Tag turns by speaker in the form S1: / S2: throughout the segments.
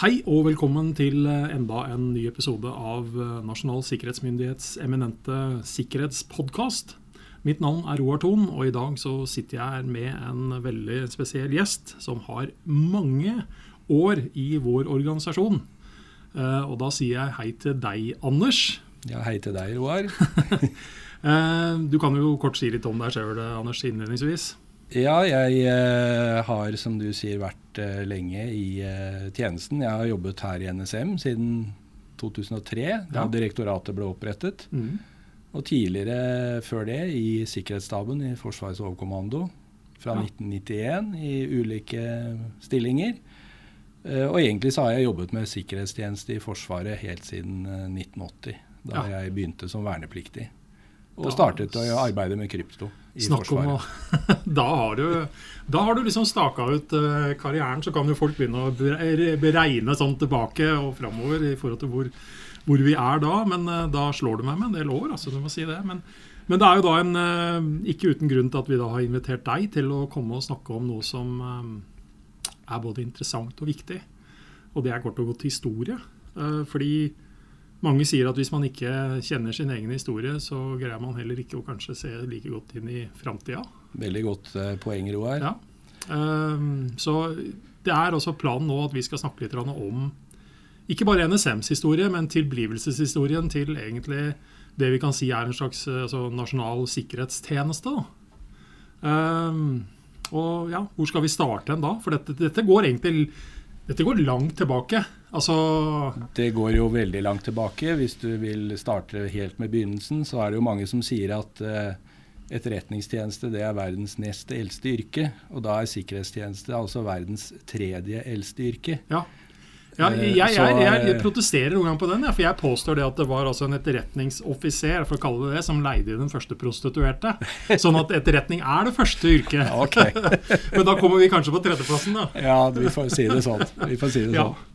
S1: Hei og velkommen til eh, enda en ny episode av eh, Nasjonal sikkerhetsmyndighets eminente sikkerhetspodkast. Mitt navn er Roar Thon, og i dag så sitter jeg her med en veldig spesiell gjest som har mange år i vår organisasjon. Eh, Og da sier jeg hei til deg, Anders.
S2: Ja, hei til deg, Roar.
S1: Du kan jo kort si litt om deg sjøl, Anders, innledningsvis.
S2: Ja, jeg eh, har, som du sier, vært eh, lenge i eh, tjenesten. Jeg har jobbet her i NSM siden 2003, da
S1: Ja.
S2: direktoratet ble opprettet.
S1: Mm.
S2: Og tidligere før det i Sikkerhetsstaben i Forsvarets overkommando fra
S1: Ja.
S2: 1991 i ulike stillinger. Eh, Og egentlig så har jeg jobbet med sikkerhetstjeneste i Forsvaret helt siden eh, 1980, da
S1: Ja.
S2: jeg begynte som vernepliktig. Og startet å arbeide med krypto i
S1: Snakk om
S2: Forsvaret.
S1: å da, har du, da har du liksom staka ut eh, karrieren, så kan jo folk begynne å beregne sånn tilbake og framover i forhold til hvor, hvor vi er da. Men eh, da slår du meg med en del år, altså, du må si det. Men, men det er jo da en eh, ikke uten grunn til at vi da har invitert deg til å komme og snakke om noe som er både interessant og viktig. Og det er kort og godt historie. Fordi mange sier at hvis man ikke kjenner sin egen historie, så greier man heller ikke å kanskje se like godt inn i framtida.
S2: Veldig godt eh, poeng, Roar.
S1: Ja. Ehm, så det er også planen nå at vi skal snakke litt om ikke bare NSMs historie, men tilblivelseshistorien til egentlig det vi kan si er en slags eh, altså, nasjonal sikkerhetstjeneste. Ehm, og ja, hvor skal vi starte hen da? For dette, dette går egentlig dette går langt tilbake. Altså
S2: Det går jo veldig langt tilbake. Hvis du vil starte helt med begynnelsen, så er det jo mange som sier at eh, etterretningstjeneste det er verdens nest eldste yrke. Og da er sikkerhetstjeneste altså verdens tredje eldste yrke.
S1: Ja. Ja, jeg,
S2: Eh,
S1: jeg, jeg, jeg
S2: eh,
S1: protesterer noen gang på den, ja, for jeg påstår det at det var altså en etterretningsoffiser for å kalle det det, som leide den første prostituerte. Sånn at etterretning er det første yrket.
S2: Okay.
S1: Men da kommer vi kanskje på tredjeplassen, da.
S2: Ja, vi får si det sånn. Vi får si det
S1: Ja.
S2: sånn.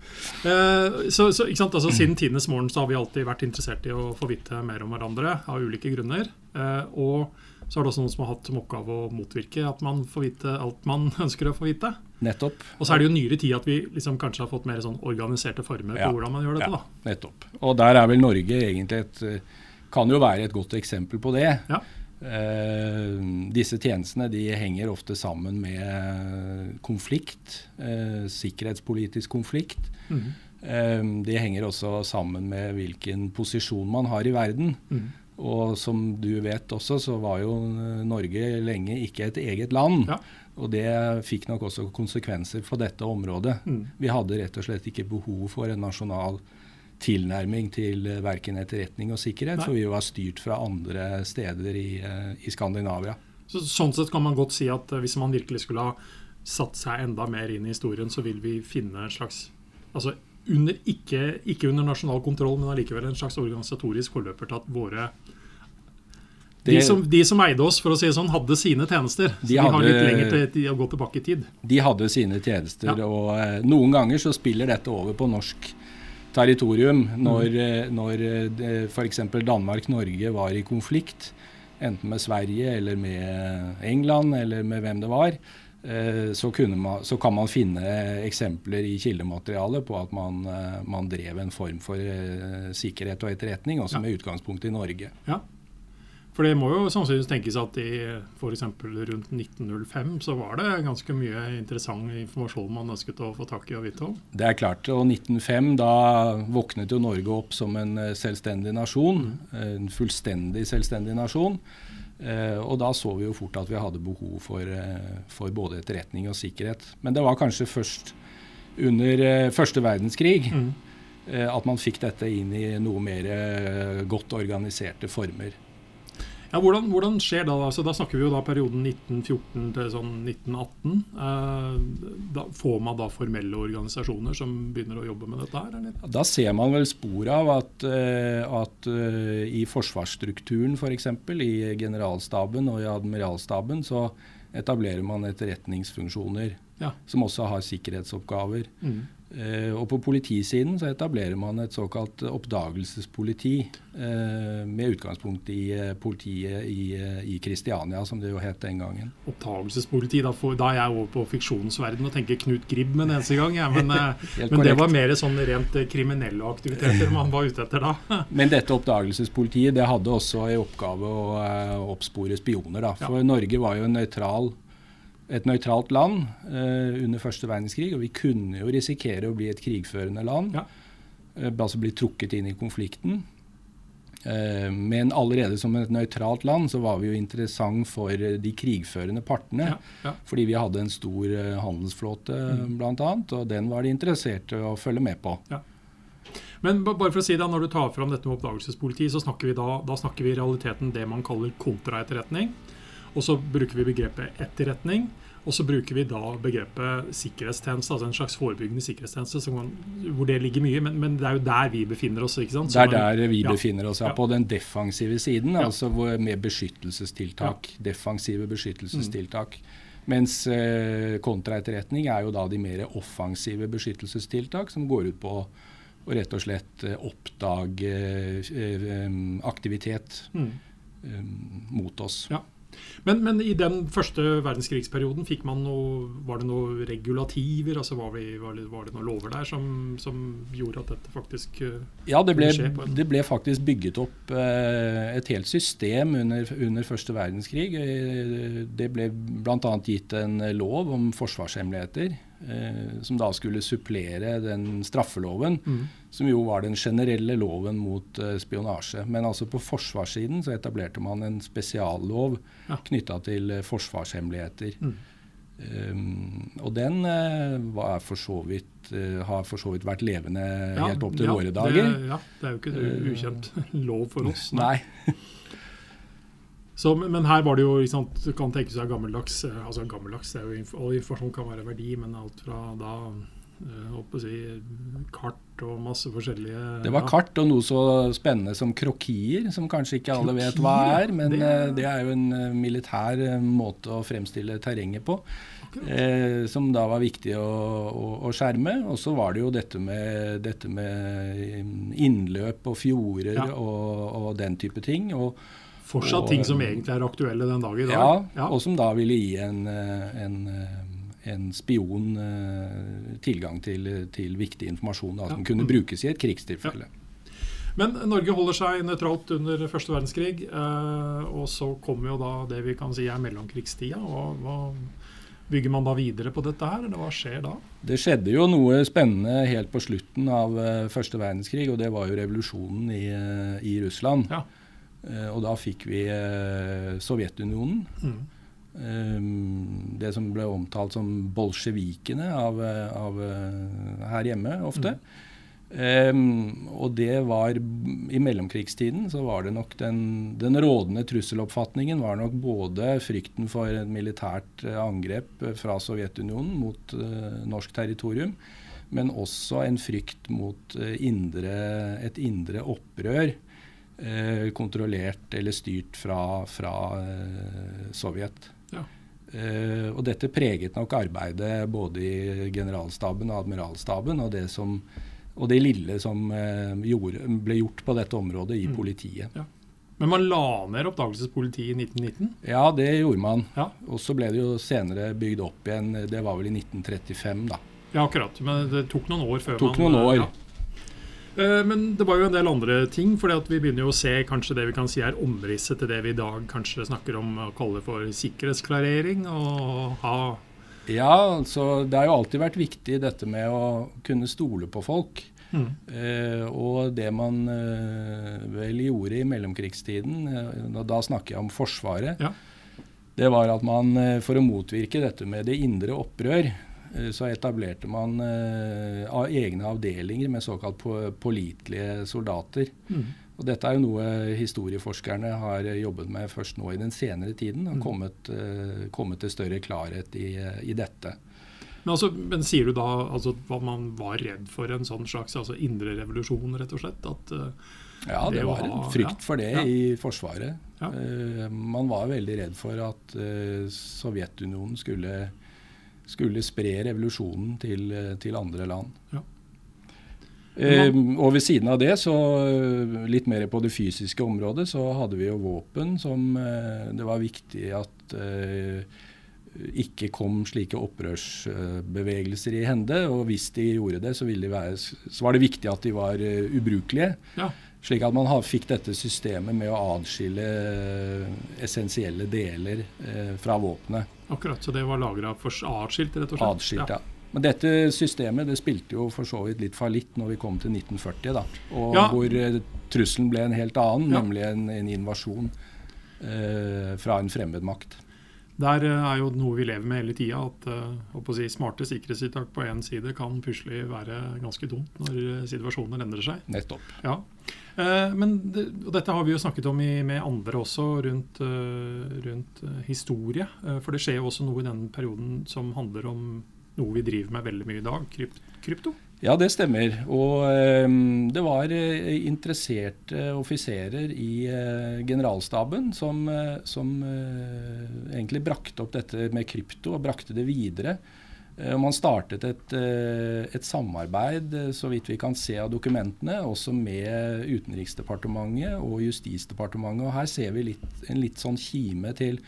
S1: Eh, Så, så? Altså, siden tidenes morgen så har vi alltid vært interessert i å få vite mer om hverandre av ulike grunner. Eh, Og så er det også noen som har hatt som oppgave å motvirke at man får vite alt man ønsker å få vite.
S2: Nettopp.
S1: Og så er det jo nyere tid at vi liksom kanskje har fått mer sånn organiserte former
S2: Ja.
S1: på hvordan man gjør dette.
S2: Ja,
S1: da.
S2: nettopp. Og der er vel Norge egentlig et eh, Kan jo være et godt eksempel på det.
S1: Ja.
S2: Eh, disse tjenestene de henger ofte sammen med konflikt. eh, sikkerhetspolitisk konflikt.
S1: Mhm.
S2: Eh, de henger også sammen med hvilken posisjon man har i verden.
S1: Mhm.
S2: Og som du vet også, så var jo Norge lenge ikke et eget land.
S1: Ja.
S2: Og det fikk nok også konsekvenser for dette området.
S1: Mm.
S2: Vi hadde rett og slett ikke behov for en nasjonal tilnærming til eh, verken etterretning og sikkerhet,
S1: Nei.
S2: for vi var styrt fra andre steder i, eh, i Skandinavia.
S1: Så, sånn sett kan man godt si at eh, hvis man virkelig skulle ha satt seg enda mer inn i historien, så vil vi finne en slags altså under, ikke, ikke under nasjonal kontroll, men allikevel en slags organisatorisk forløper til at våre de som, de som eide oss, for å si det sånn, hadde sine tjenester.
S2: De
S1: vi har litt lenger til, til å gå tilbake i tid.
S2: De hadde sine tjenester,
S1: Ja.
S2: og eh, noen ganger så spiller dette over på norsk territorium. Når,
S1: Mm.
S2: eh, når f.eks. Danmark-Norge var i konflikt, enten med Sverige eller med England eller med hvem det var, eh, så, kunne man, så kan man finne eksempler i kildematerialet på at man, eh, man drev en form for eh, sikkerhet og etterretning, også
S1: Ja.
S2: med utgangspunkt i Norge.
S1: Ja. For det må jo sannsynligvis tenkes at i f.eks. rundt 1905 så var det ganske mye interessant informasjon man ønsket å få tak i og vite om.
S2: Det er klart, og 1905 da våknet jo Norge opp som en eh, selvstendig nasjon. eh, En fullstendig selvstendig nasjon. Eh, og da så vi jo fort at vi hadde behov for, for både etterretning og sikkerhet. Men det var kanskje først under første verdenskrig
S1: Mm.
S2: at man fikk dette inn i noe mer godt organiserte former.
S1: Ja, hvordan, hvordan skjer da? Altså, da snakker vi jo da perioden 1914 til sånn 1918. Eh, da får man da formelle organisasjoner som begynner å jobbe med dette her? Eller?
S2: Da ser man vel spor av at, eh, at eh, i forsvarsstrukturen f.eks., for i generalstaben og i admiralstaben, så etablerer man etterretningsfunksjoner
S1: Ja.
S2: som også har sikkerhetsoppgaver.
S1: Mm.
S2: Eh, og på politisiden så etablerer man et såkalt oppdagelsespoliti eh, med utgangspunkt i eh, politiet i, Kristiania, som det jo het den gangen.
S1: Oppdagelsespoliti, da, får, da er jeg over på fiksjonens verden og tenker Knut Gribb med en eneste gang. Ja, men, men det var mer sånn rent kriminelle aktiviteter man var ute etter da.
S2: Men dette oppdagelsespolitiet det hadde også i oppgave å oppspore spioner. Da. For Norge var jo en nøytral, et nøytralt land eh, under første verdenskrig, og vi kunne jo risikere å bli et krigførende land.
S1: Ja.
S2: eh, altså bli trukket inn i konflikten. Eh, men allerede som et nøytralt land så var vi jo interessant for de krigførende partene.
S1: Ja, ja.
S2: Fordi vi hadde en stor eh, handelsflåte
S1: Mm.
S2: annet, og den var de interesserte å følge med på.
S1: Men bare for å si det, når du tar fram dette med oppdagelsespoliti, så snakker vi da, da snakker vi i realiteten det man kaller kontraetterretning. Og så bruker vi begrepet etterretning. Og så bruker vi da begrepet sikkerhetstjeneste, altså en slags forebyggende sikkerhetstjeneste, som hvor det ligger mye. Men, men det er jo der vi befinner oss. ikke sant? Så
S2: Det er der vi
S1: ja.
S2: befinner oss, ja,
S1: Ja.
S2: på den defensive siden,
S1: Ja.
S2: altså med beskyttelsestiltak. Defensive beskyttelsestiltak. Mens eh, kontraetterretning er jo da de mer offensive beskyttelsestiltak, som går ut på å rett og slett eh, oppdage eh, aktivitet
S1: Mm.
S2: eh, mot oss.
S1: Ja. Men, men i den første verdenskrigsperioden fikk man noe, var det noen regulativer? altså Var, vi, var, det, var det noen lover der som, som gjorde at dette faktisk eh,
S2: Ja, det ble,
S1: skje Ja,
S2: det ble faktisk bygget opp eh, et helt system under, under første verdenskrig. Eh, det ble bl.a. gitt en lov om forsvarshemmeligheter, som da skulle supplere den straffeloven,
S1: mm.
S2: Som jo var den generelle loven mot uh, spionasje. Men altså på forsvarssiden så etablerte man en spesiallov
S1: Ja.
S2: knytta til uh, forsvarshemmeligheter.
S1: Mm.
S2: Um, og den uh, for så vidt, har for så vidt vært levende
S1: Ja,
S2: helt opp til
S1: ja,
S2: våre dager.
S1: Det, ja, det er jo ikke
S2: Eh,
S1: ukjent lov for oss.
S2: Nei.
S1: Så, men her var det jo liksom, Du kan tenke seg gammeldags altså gammeldags, det er jo, All informasjon kan være verdi, men alt fra da eh, holdt å si, kart og masse forskjellige
S2: Det var
S1: ja.
S2: kart og noe så spennende som krokier, som kanskje ikke alle vet hva er. Men
S1: det er-
S2: er, det er jo en eh, militær eh, måte å fremstille terrenget på. Eh, som da var viktig å, å, å skjerme. Og så var det jo dette med, dette med eh, innløp og fjorder
S1: Ja.
S2: og, og den type ting. Og,
S1: Fortsatt
S2: og,
S1: ting som
S2: eh,
S1: egentlig er aktuelle den dag i dag.
S2: ja,
S1: Ja.
S2: og som da ville gi en, eh, en, eh, en spion eh, tilgang til, til viktig informasjon da, som
S1: Ja.
S2: kunne
S1: Mm.
S2: brukes i et krigstilfelle.
S1: Men Norge holder seg nøytralt under første verdenskrig. Eh, og så kommer jo da det vi kan si er mellomkrigstida. Og hva Bygger man da videre på dette her, eller hva skjer da?
S2: Det skjedde jo noe spennende helt på slutten av eh, første verdenskrig, og det var jo revolusjonen i, eh, i Russland.
S1: Ja.
S2: Eh, og da fikk vi eh, Sovjetunionen.
S1: Mm.
S2: Eh, det som ble omtalt som bolsjevikene av, av, eh, her hjemme ofte. Eh, og det var I mellomkrigstiden så var det nok den, den rådende trusseloppfatningen var nok både frykten for et militært eh, angrep eh, fra Sovjetunionen mot uh, norsk territorium, men også en frykt mot uh, indre, et indre opprør uh, kontrollert eller styrt fra, fra Sovjet.
S1: Ja.
S2: Uh, og dette preget nok arbeidet både i generalstaben og admiralstaben, og det, som, og det lille som uh, gjorde, ble gjort på dette området i
S1: Mm.
S2: politiet.
S1: Men man la ned oppdagelsespolitiet i 1919.
S2: Ja, det gjorde man.
S1: Ja.
S2: Og så ble det jo senere bygd opp igjen. Det var vel i 1935, da.
S1: Ja, akkurat. Men det tok noen år før
S2: Tok
S1: man
S2: noen år.
S1: Ja. Eh, Men det var jo en del andre ting. fordi vi begynner jo å se kanskje det vi kan si er omrisset til det vi i dag kanskje snakker om å kalle for sikkerhetsklarering. Og ha
S2: Ja, så det har jo alltid vært viktig dette med å kunne stole på folk.
S1: mm,
S2: Eh, og det man eh, vel gjorde i mellomkrigstiden, eh, da snakker jeg om Forsvaret,
S1: Ja.
S2: det var at man eh, for å motvirke dette med det indre opprør, så etablerte man eh, egne avdelinger med såkalt på, pålitelige soldater.
S1: mm,
S2: Og dette er jo noe historieforskerne har jobbet med først nå i den senere tiden, og
S1: Mm.
S2: kommet, eh, kommet til større klarhet i, i dette.
S1: Men, altså, men sier du da altså, at man var redd for en sånn slags altså, indre revolusjon, rett og slett? At, uh,
S2: Ja,
S1: Det
S2: det var en
S1: ha-
S2: frykt
S1: ja,
S2: for det
S1: ja.
S2: i Forsvaret.
S1: Ja.
S2: Uh, man var veldig redd for at uh, Sovjetunionen skulle skulle spre revolusjonen til, til andre land.
S1: Ja.
S2: Eh, og ved siden av det, så litt mer på det fysiske området, så hadde vi jo våpen som eh, det var viktig at eh, ikke kom slike opprørsbevegelser i hende. Og hvis de gjorde det, så, de være, så var det viktig at de var uh, ubrukelige.
S1: Ja.
S2: Slik at man fikk dette systemet med å adskille essensielle deler fra våpenet.
S1: Akkurat, Så det var lagra atskilt, rett og slett?
S2: Adskilt, ja. ja. Men dette systemet det spilte jo for så vidt litt fallitt når vi kom til 1940, da. Og ja. hvor uh, trusselen ble en helt annen, ja. nemlig en, en invasjon eh, fra en fremmed makt.
S1: Der uh, er jo noe vi lever med hele tida, at si, smarte sikkerhetstiltak på én side kan plutselig være ganske dumt når situasjonen endrer seg.
S2: Nettopp.
S1: Ja. Men og dette har vi jo snakket om i, med andre også, rundt, rundt historie. For det skjer jo også noe i denne perioden som handler om noe vi driver med veldig mye i dag, krypt, krypto?
S2: Ja, det stemmer. Og um, det var uh, interesserte offiserer i uh, generalstaben som, uh, som egentlig brakte opp dette med krypto og brakte det videre. Man startet et, et, samarbeid, så vidt vi kan se av dokumentene, også med Utenriksdepartementet og Justisdepartementet. Og her ser vi litt, en litt sånn kime til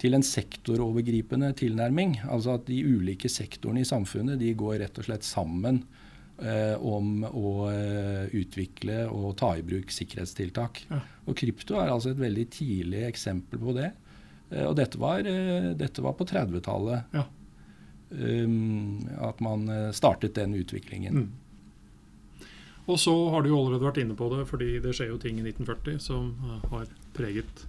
S2: til en sektorovergripende tilnærming. Altså at de ulike sektorene i samfunnet de går rett og slett sammen eh, om å eh, utvikle og ta i bruk sikkerhetstiltak. Ja. Og krypto er altså et veldig tidlig eksempel på det. Eh, og dette var, eh, dette var på 30-tallet ja. um, at man eh, startet den utviklingen. Mm.
S1: Og så har du jo allerede vært inne på det, fordi det skjer jo ting i 1940 som har preget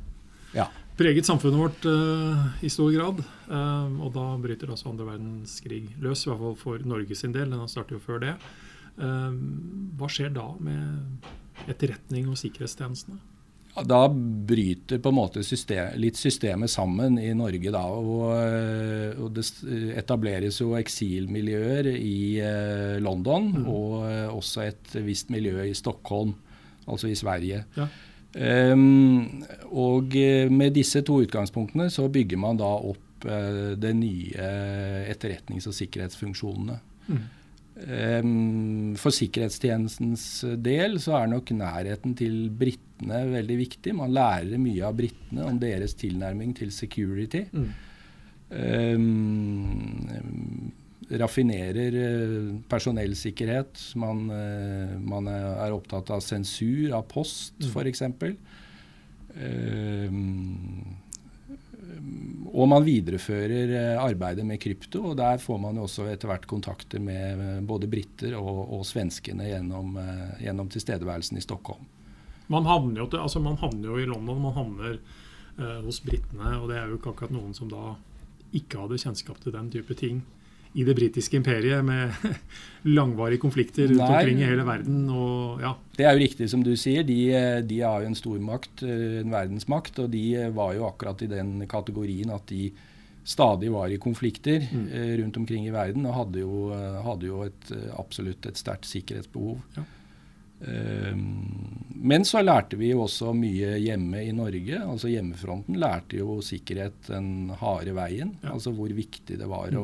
S1: ja preget samfunnet vårt uh, i stor grad. Uh, og da bryter også andre verdenskrig løs, i hvert fall for Norge sin del. Den starter jo før det. Uh, hva skjer da med etterretning og sikkerhetstjenestene?
S2: Ja, da bryter på en måte system, litt systemet sammen i Norge. da, og, og Det etableres jo eksilmiljøer i London, mm. og også et visst miljø i Stockholm, altså i Sverige. Ja. Um, og eh, med disse to utgangspunktene så bygger man da opp uh, de nye etterretnings- og sikkerhetsfunksjonene. Mm. Um, for sikkerhetstjenestens del så er nok nærheten til britene veldig viktig. Man lærer mye av britene om deres tilnærming til security. Mm. Um, raffinerer eh, personellsikkerhet. Man, eh, man, er opptatt av sensur av post, mm. f.eks. Um, og man viderefører arbeidet med krypto. og Der får man jo også etter hvert kontakter med både briter og, og svenskene gjennom, gjennom, tilstedeværelsen i Stockholm.
S1: Man havner jo, til, altså man havner jo i London, man havner eh, hos britene. Og det er jo ikke akkurat noen som da ikke hadde kjennskap til den type ting i det britiske imperiet med langvarige konflikter rundt Nei, omkring i hele verden. Og, ja.
S2: Det er jo riktig som du sier. De, de har jo en stormakt, eh, en verdensmakt, og de var jo akkurat i den kategorien at de stadig var i konflikter mm. Eh, rundt omkring i verden og hadde jo, hadde jo et, absolutt et sterkt sikkerhetsbehov. Ja. Men så lærte vi jo også mye hjemme i Norge. altså Hjemmefronten lærte jo sikkerhet den harde veien. Ja. Altså hvor viktig det var mm.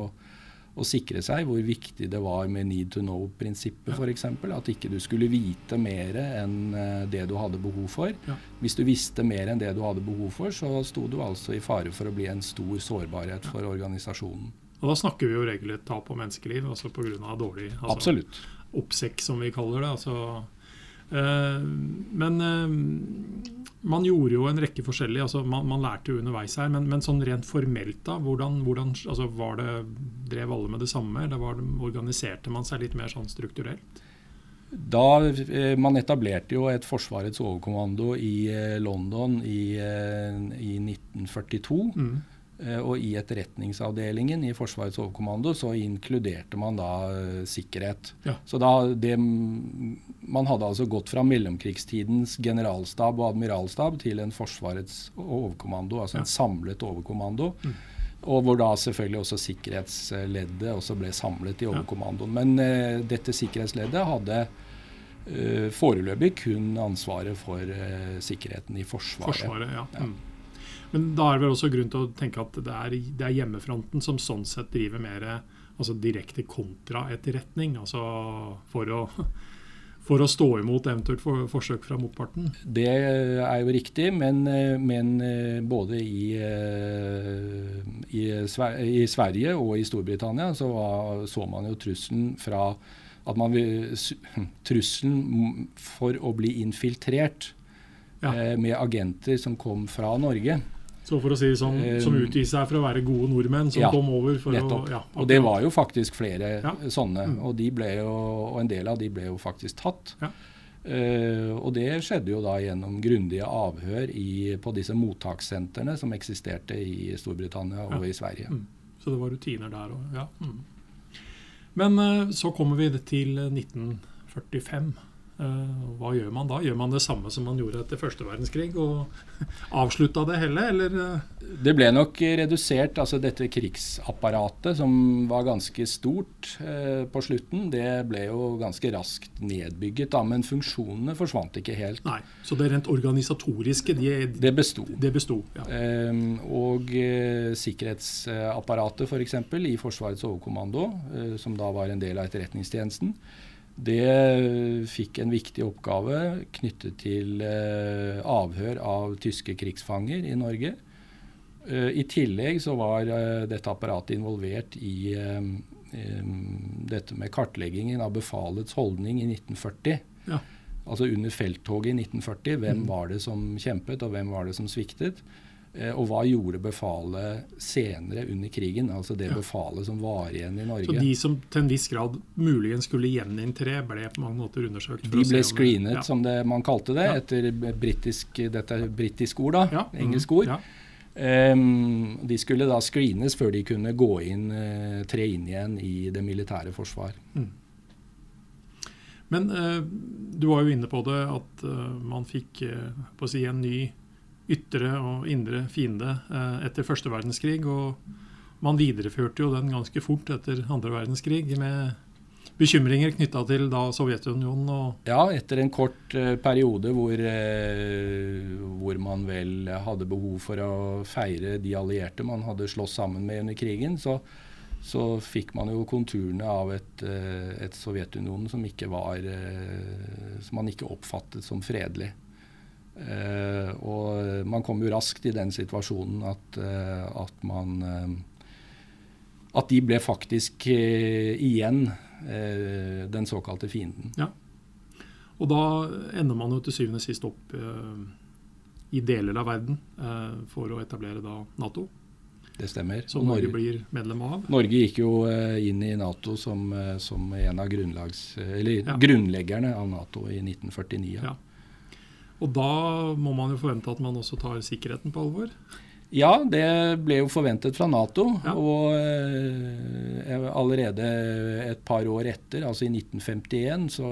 S2: Å sikre seg hvor viktig det var med need to know-prinsippet ja. f.eks. At ikke du skulle vite mer enn eh, det du hadde behov for. Ja. Hvis du visste mer enn det du hadde behov for, så sto du altså i fare for å bli en stor sårbarhet for organisasjonen.
S1: Og Da snakker vi jo regelrett tap av menneskeliv, altså pga. dårlig altså, oppsekk, som vi kaller det. altså Eh, men eh, man gjorde jo en rekke forskjellige altså man, man lærte jo underveis her, men, men sånn rent formelt, da, hvordan, hvordan altså var det, Drev alle med det samme, eller var det, organiserte man seg litt mer sånn strukturelt?
S2: Da eh, Man etablerte jo et Forsvarets overkommando i London i, i 1942. Mm. Eh, og i etterretningsavdelingen i Forsvarets overkommando så inkluderte man da sikkerhet. Ja. Så da det, Man hadde altså gått fra mellomkrigstidens generalstab og admiralstab til en Forsvarets overkommando, altså ja. en samlet overkommando. Mm. Og hvor da selvfølgelig også sikkerhetsleddet også ble samlet i overkommandoen. Men uh, dette sikkerhetsleddet hadde uh, foreløpig kun ansvaret for sikkerheten i Forsvaret.
S1: Forsvaret ja. Mm. Men da er det vel også grunn til å tenke at det er, det er hjemmefronten som sånn sett driver mer altså direkte kontraetterretning. Altså for å, for å stå imot eventuelt for, forsøk fra motparten.
S2: Det er jo riktig, men, men både i, i, i, Sverige og i Storbritannia så var, så man jo trusselen fra at man Trusselen for å bli infiltrert ja. med agenter som kom fra Norge.
S1: Så for å si det sånn, Som utgir seg for å være gode nordmenn som ja, kom over for nettopp. å ja,
S2: Og det var jo faktisk flere ja. sånne. Mm. Og, de jo, og, en del av de ble jo faktisk tatt. Ja. Uh, og det skjedde jo da gjennom grundige avhør i, på disse mottakssentrene som eksisterte i Storbritannia og i Sverige. Mm.
S1: Så det var rutiner der òg, ja. Mm. Men uh, så kommer vi til 1945. Eh, hva gjør man da? Gjør man det samme som man gjorde etter første verdenskrig? Og avslutta det hele, eller? Eh?
S2: Det ble nok redusert. altså Dette krigsapparatet, som var ganske stort eh, på slutten, det ble jo ganske raskt nedbygget. da, Men funksjonene forsvant ikke helt.
S1: Nei, Så det rent organisatoriske, de,
S2: det besto.
S1: Det besto ja.
S2: eh, og eh, sikkerhetsapparatet, f.eks. For i Forsvarets overkommando, eh, som da var en del av etterretningstjenesten det fikk en viktig oppgave knyttet til eh, avhør av tyske krigsfanger i Norge. Eh, I tillegg så var eh, dette apparatet involvert i dette med kartleggingen av befalets holdning i 1940. Ja. Altså under felttoget i 1940. Hvem mm. var det som kjempet, og hvem var det som sviktet? Eh, og hva gjorde befalet senere under krigen? Altså det ja. befalet som var igjen i Norge.
S1: Så de som til en viss grad muligens skulle gjeninntre, ble på mange måter undersøkt?
S2: De ble screenet, ja. som det, man kalte det, ja. etter britisk, dette britisk ord, da, engelsk ord. Um, de skulle da screenes før de kunne gå inn, uh, tre inn igjen i det militære forsvar. Mm.
S1: Men uh, du var jo inne på det at uh, man fikk på å si en ny ytre og indre fiende eh, etter første verdenskrig. Og man videreførte jo den ganske fort etter andre verdenskrig med bekymringer knytta til da Sovjetunionen og
S2: Ja, etter en kort uh, periode hvor, uh, hvor, man vel hadde behov for å feire de allierte man hadde slåss sammen med under krigen, så, så fikk man jo konturene av et, et Sovjetunionen som ikke var Som man ikke oppfattet som fredelig. Uh, og man kom jo raskt i den situasjonen at, uh, at man uh, At de ble faktisk igjen den såkalte fienden.
S1: Ja. Og da ender man jo til syvende og sist opp i deler av verden for å etablere da Nato.
S2: Det stemmer.
S1: Som Norge, Norge, blir medlem av?
S2: Norge gikk jo inn i Nato som, som en av ja. grunnleggerne av Nato i 1949. Ja.
S1: Og da må man jo forvente at man også tar sikkerheten på alvor?
S2: Ja, det ble jo forventet fra Nato. Ja. Og eh, allerede et par år etter, altså i 1951, så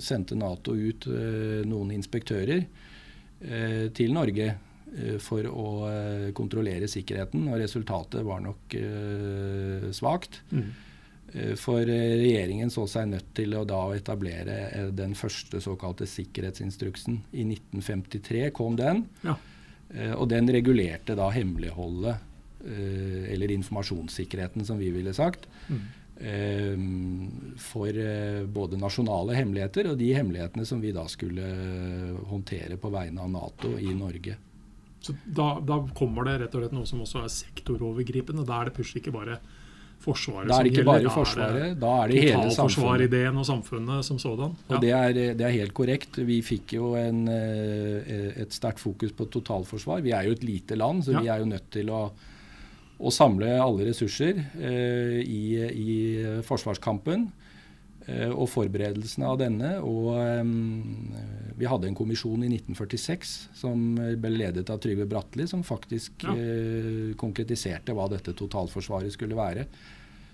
S2: sendte Nato ut eh, noen inspektører eh, til Norge for å kontrollere sikkerheten. Og resultatet var nok svakt. Mm. Eh, for eh, regjeringen så seg nødt til å da etablere eh, den første såkalte sikkerhetsinstruksen. I 1953 kom den. Ja. Og den regulerte da hemmeligholdet, eller informasjonssikkerheten, som vi ville sagt. Mm. For både nasjonale hemmeligheter og de hemmelighetene som vi da skulle håndtere på vegne av Nato i Norge.
S1: Så da, da kommer det rett og slett noe som også er sektorovergripende? Da er det plutselig ikke bare Forsvaret
S2: Da er det ikke bare Forsvaret, da er det hele samfunnet.
S1: og samfunnet som sådan.
S2: Ja. Og det er, det er, helt korrekt. Vi fikk jo en, eh, et sterkt fokus på totalforsvar. Vi er jo et lite land, så ja. vi er jo nødt til å, å samle alle ressurser eh, i, i forsvarskampen. Eh, og forberedelsene av denne. Og um, vi hadde en kommisjon i 1946 som ble ledet av Trygve Bratteli, som faktisk ja. uh, konkretiserte hva dette totalforsvaret skulle være.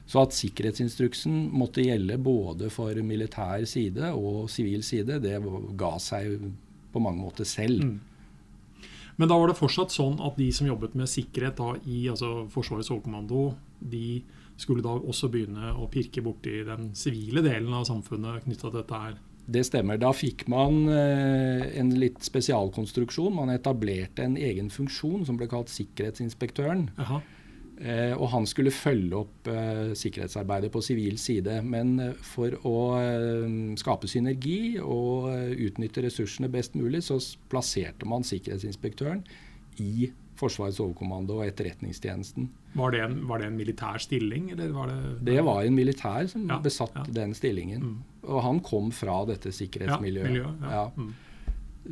S2: Så at sikkerhetsinstruksen måtte gjelde både for militær side og sivil side, det ga seg på mange måter selv. Mm.
S1: Men da var det fortsatt sånn at de som jobbet med sikkerhet da, i altså Forsvarets overkommando, de skulle da også begynne å pirke borti den sivile delen av samfunnet knytta til dette her?
S2: Det stemmer. Da fikk man eh, en litt spesialkonstruksjon. Man etablerte en egen funksjon som ble kalt Sikkerhetsinspektøren.
S1: Jaha.
S2: Eh, og han skulle følge opp eh, sikkerhetsarbeidet på sivil side. Men for å skape synergi og utnytte ressursene best mulig, så plasserte man sikkerhetsinspektøren i Forsvarets overkommando og Etterretningstjenesten.
S1: Var det, en, var det en militær stilling, eller var det
S2: Det var en militær som
S1: Ja,
S2: besatt
S1: ja.
S2: den stillingen.
S1: Mm.
S2: Og han kom fra dette sikkerhetsmiljøet.
S1: ja.
S2: Ja.
S1: Mm.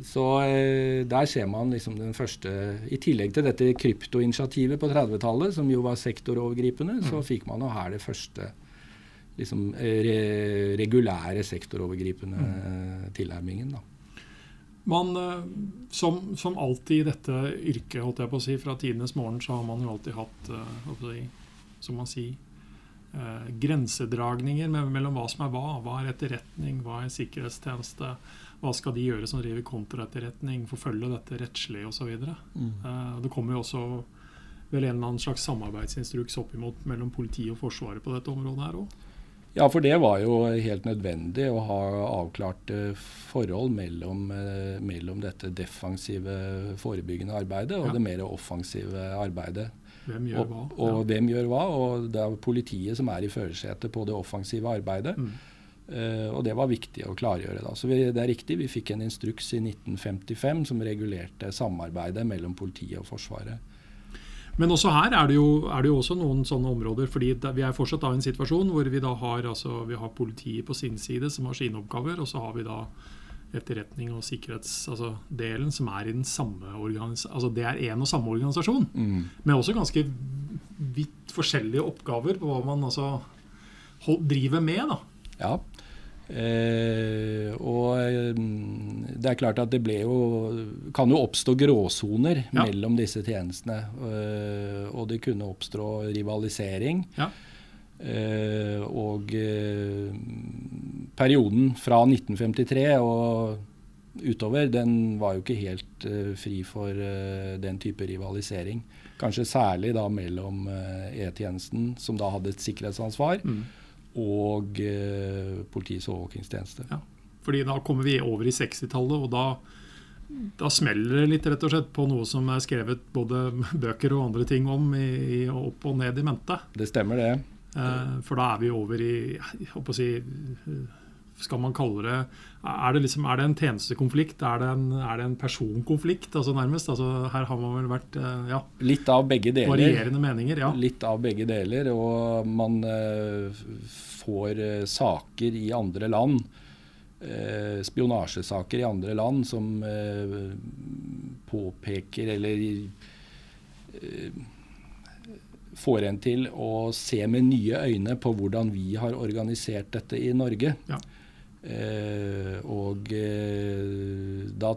S2: Så eh, der ser man liksom den første I tillegg til dette kryptoinitiativet på 30-tallet, som jo var sektorovergripende, så
S1: Mm.
S2: fikk man jo her det første liksom, eh, re, regulære sektorovergripende
S1: Mm.
S2: tilnærmingen. da.
S1: Man, eh, som, som alltid i dette yrket, holdt jeg på å si, fra tidenes morgen, så har man jo alltid hatt, eh, jeg som man sier, eh, grensedragninger mellom hva som er hva. Hva er etterretning, hva er sikkerhetstjeneste, hva skal de gjøre som driver kontraetterretning, forfølge dette rettslig osv. Eh, det kommer jo også vel en eller annen slags samarbeidsinstruks opp imot mellom politiet og Forsvaret på dette området her òg.
S2: Ja, for det var jo helt nødvendig å ha avklarte forhold mellom, eh, mellom dette defensive, forebyggende arbeidet og
S1: Ja.
S2: det mer offensive arbeidet.
S1: Hvem gjør
S2: Og,
S1: hva?
S2: og hvem gjør hva? Og det er politiet som er i førersetet på det offensive arbeidet.
S1: Mm.
S2: Uh, og det var viktig å klargjøre. da. Så vi, det er riktig, vi fikk en instruks i 1955 som regulerte samarbeidet mellom politiet og Forsvaret.
S1: Men også her er det, jo, er det jo også noen sånne områder. fordi Vi er fortsatt da i en situasjon hvor vi da har, altså, vi har politiet på sin side, som har sine oppgaver. Og så har vi da etterretning og sikkerhetsdelen, altså, som er i den samme altså Det er én og samme organisasjon, med også ganske vidt forskjellige oppgaver på hva man altså driver med. da.
S2: Ja. Eh, og eh, det er klart at det ble jo kan jo oppstå gråsoner
S1: Ja.
S2: mellom disse tjenestene. Eh, og det kunne oppstå rivalisering.
S1: Ja.
S2: Eh, og eh, perioden fra 1953 og utover, den var jo ikke helt eh, fri for eh, den type rivalisering. Kanskje særlig da mellom E-tjenesten, som da hadde et sikkerhetsansvar,
S1: Mm.
S2: Og eh, Politiets overvåkingstjeneste.
S1: Ja. Fordi da kommer vi over i 60-tallet, og da, da smeller det litt rett og slett på noe som er skrevet både bøker og andre ting om i, i opp og ned i mente.
S2: Det stemmer, det.
S1: Eh, for da er vi over i jeg håper å si, Skal man kalle det Er det, liksom, er det en tjenestekonflikt? Er det en, er det en personkonflikt, altså nærmest? Altså, her har man vel vært eh, ja,
S2: Litt av begge deler.
S1: varierende meninger. Ja.
S2: Litt av begge deler, og man eh, får eh, saker i andre land. spionasjesaker i andre land som påpeker eller får en til å se med nye øyne på hvordan vi har organisert dette i Norge.
S1: Ja.
S2: Eh, og eh, da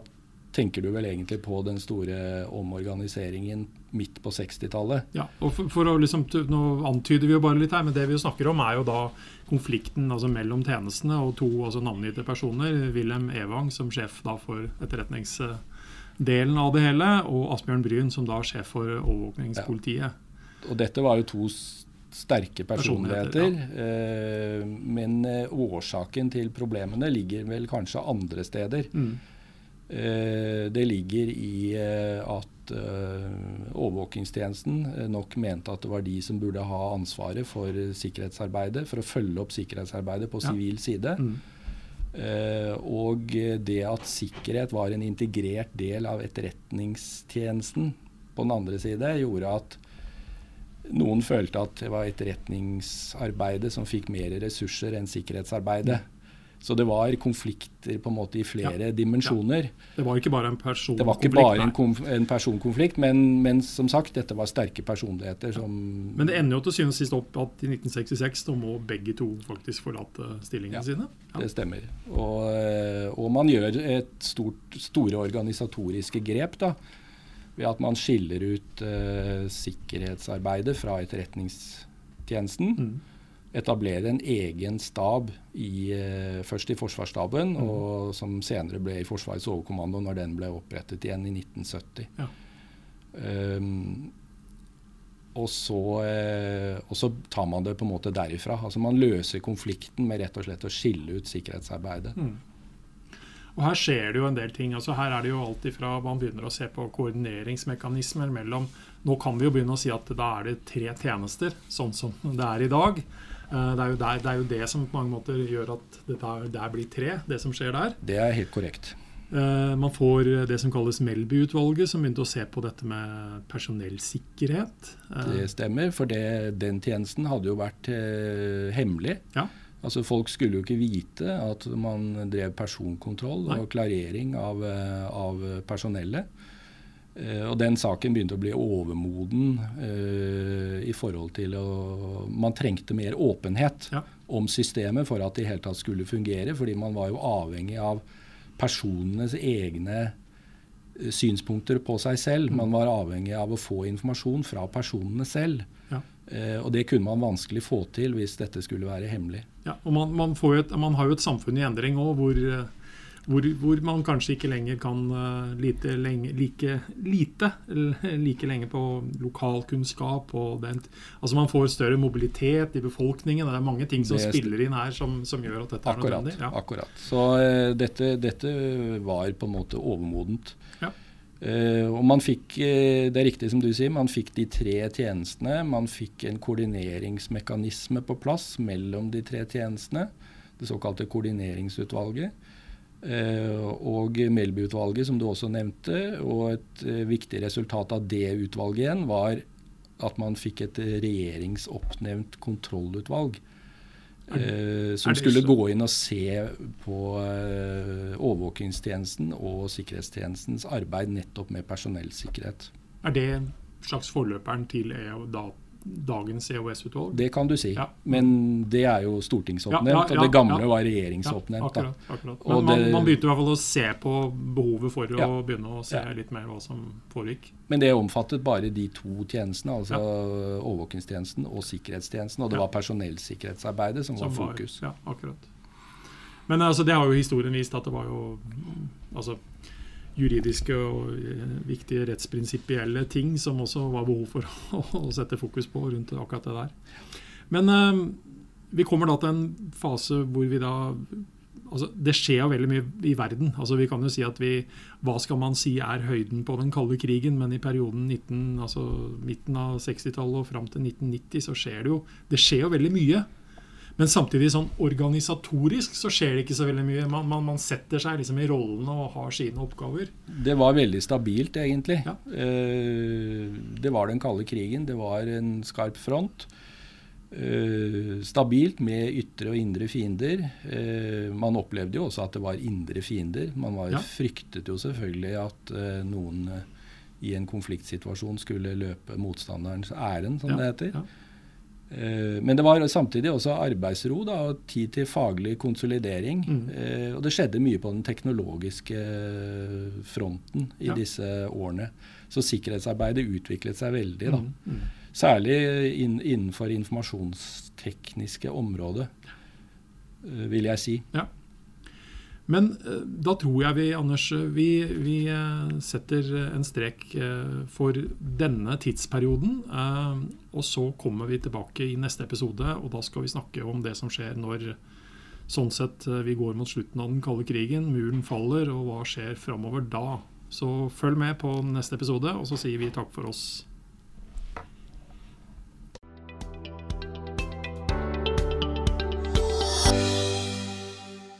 S2: tenker du vel egentlig på den store omorganiseringen midt på 60-tallet.
S1: Ja, og for, for å liksom, Nå antyder vi jo bare litt her, men det vi jo snakker om, er jo da konflikten altså mellom tjenestene og to altså navngitte personer. Wilhelm Evang som sjef da for etterretningsdelen av det hele, og Asbjørn Bryn som da sjef for overvåkningspolitiet.
S2: Og dette var jo to sterke personligheter.
S1: Personligheter,
S2: ja. men eh, årsaken til problemene ligger vel kanskje andre steder.
S1: Mm.
S2: Eh, det ligger i eh, at eh, overvåkingstjenesten eh, nok mente at det var de som burde ha ansvaret for eh, sikkerhetsarbeidet, for å følge opp sikkerhetsarbeidet på
S1: Ja.
S2: sivil side.
S1: Mm.
S2: Uh, og eh, det at sikkerhet var en integrert del av etterretningstjenesten på den andre side, gjorde at noen følte at det var etterretningsarbeidet som fikk mer ressurser enn sikkerhetsarbeidet. Så det var konflikter på en måte i flere dimensjoner.
S1: Det var ikke bare en personkonflikt.
S2: Det var ikke bare en, en personkonflikt, men, men som sagt, dette var sterke personligheter som
S1: Men det ender jo til syvende og sist opp at i 1966 da må begge to faktisk forlate stillingene
S2: Ja.
S1: sine. Ja.
S2: Det stemmer. Og, eh, og man gjør et stort, store organisatoriske grep da, ved at man skiller ut uh, sikkerhetsarbeidet fra etterretningstjenesten.
S1: Mm.
S2: Etablerer en egen stab i, uh, først i Forsvarsstaben,
S1: Mm.
S2: og som senere ble i Forsvarets overkommando når den ble opprettet igjen i 1970.
S1: Ja.
S2: Um, og så, eh, og så tar man det på en måte derifra. Altså Man løser konflikten med rett og slett å skille ut sikkerhetsarbeidet.
S1: Mm. Og her skjer det jo en del ting. altså Her er det jo alt ifra man begynner å se på koordineringsmekanismer mellom Nå kan vi jo begynne å si at da er det tre tjenester, sånn som det er i dag. Eh, det er, jo der, det er jo det som på mange måter gjør at det der, der blir tre, det som skjer der.
S2: Det er helt korrekt.
S1: Eh, man får det som kalles Melby-utvalget, som begynte å se på dette med personellsikkerhet.
S2: Eh, det stemmer, for det, den tjenesten hadde jo vært hemmelig.
S1: Ja.
S2: Altså Folk skulle jo ikke vite at man drev personkontroll
S1: Nei.
S2: og klarering av, av personellet. Uh, og den saken begynte å bli overmoden uh, i forhold til å Man trengte mer åpenhet
S1: Ja.
S2: om systemet for at det i hele tatt skulle fungere. Fordi man var jo avhengig av personenes egne eh, synspunkter på seg selv. Man var avhengig av å få informasjon fra personene selv.
S1: Ja.
S2: Eh, og det kunne man vanskelig få til hvis dette skulle være hemmelig.
S1: Ja, og man, man, et, man har jo et samfunn i endring òg hvor, eh, hvor, hvor man kanskje ikke lenger kan eh, lite lenge, like lite like lenge på lokalkunnskap. Og den, altså Man får større mobilitet i befolkningen. Det er mange ting som
S2: Det-
S1: spiller inn her som, som gjør at dette er nødvendig. Ja.
S2: akkurat. Så dette, dette var på en måte overmodent. Eh, og man fikk, uh, det er riktig som du sier, man fikk de tre tjenestene. Man fikk en koordineringsmekanisme på plass mellom de tre tjenestene. Det såkalte koordineringsutvalget. Uh, og Melby-utvalget, som du også nevnte. Og et viktig resultat av det utvalget igjen var at man fikk et regjeringsoppnevnt kontrollutvalg. Eh, som skulle
S1: så-
S2: gå inn og se på eh, overvåkingstjenesten og sikkerhetstjenestens arbeid nettopp med personellsikkerhet.
S1: Er det slags forløperen til EO, da, dagens EOS-utvalg?
S2: Det kan du si.
S1: Ja.
S2: Men det er jo stortingsoppnevnt, og det gamle var regjeringsoppnevnt.
S1: akkurat, akkurat. Men man,
S2: det-
S1: man begynte i hvert fall å se på behovet for å begynne å se litt mer hva som foregikk.
S2: Men det omfattet bare de to tjenestene, altså overvåkingstjenesten og sikkerhetstjenesten. Og det var personellsikkerhetsarbeidet som,
S1: Som
S2: var fokus.
S1: ja, akkurat. Men altså, det har jo historien vist at det var jo altså, juridiske og eh, viktige rettsprinsipielle ting som også var behov for å, sette fokus på rundt akkurat det der. Men eh, vi kommer da til en fase hvor vi da altså, Det skjer jo veldig mye i verden. Altså, vi kan jo si at vi Hva skal man si er høyden på den kalde krigen? Men i perioden 19, altså, midten av 60-tallet og fram til 1990 så skjer det jo Det skjer jo veldig mye. Men samtidig sånn organisatorisk så skjer det ikke så veldig mye. Man, man, man setter seg liksom i rollene og har sine oppgaver.
S2: Det var veldig stabilt, egentlig.
S1: Ja.
S2: Eh, det var den kalde krigen. Det var en skarp front. Eh, stabilt med ytre og indre fiender. Eh, man opplevde jo også at det var indre fiender. Man var,
S1: Ja.
S2: fryktet jo selvfølgelig at noen i en konfliktsituasjon skulle løpe motstanderens ærend, som
S1: Ja,
S2: det heter.
S1: ja.
S2: Eh, Men det var samtidig også arbeidsro da, og tid til faglig konsolidering.
S1: Mm.
S2: Eh, Og det skjedde mye på den teknologiske fronten i
S1: Ja.
S2: disse årene. Så sikkerhetsarbeidet utviklet seg veldig. da.
S1: Mm, mm.
S2: Særlig inn, innenfor informasjonstekniske området, eh, vil jeg si.
S1: Men eh, da tror jeg vi, Anders, eh, vi, vi eh, setter en strek for denne tidsperioden. Og så kommer vi tilbake i neste episode, og da skal vi snakke om det som skjer når sånn sett vi går mot slutten av den kalde krigen, muren faller, og hva skjer framover da. Så følg med på neste episode, og så sier vi takk for oss